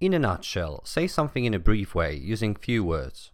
In a nutshell, say something in a brief way using few words.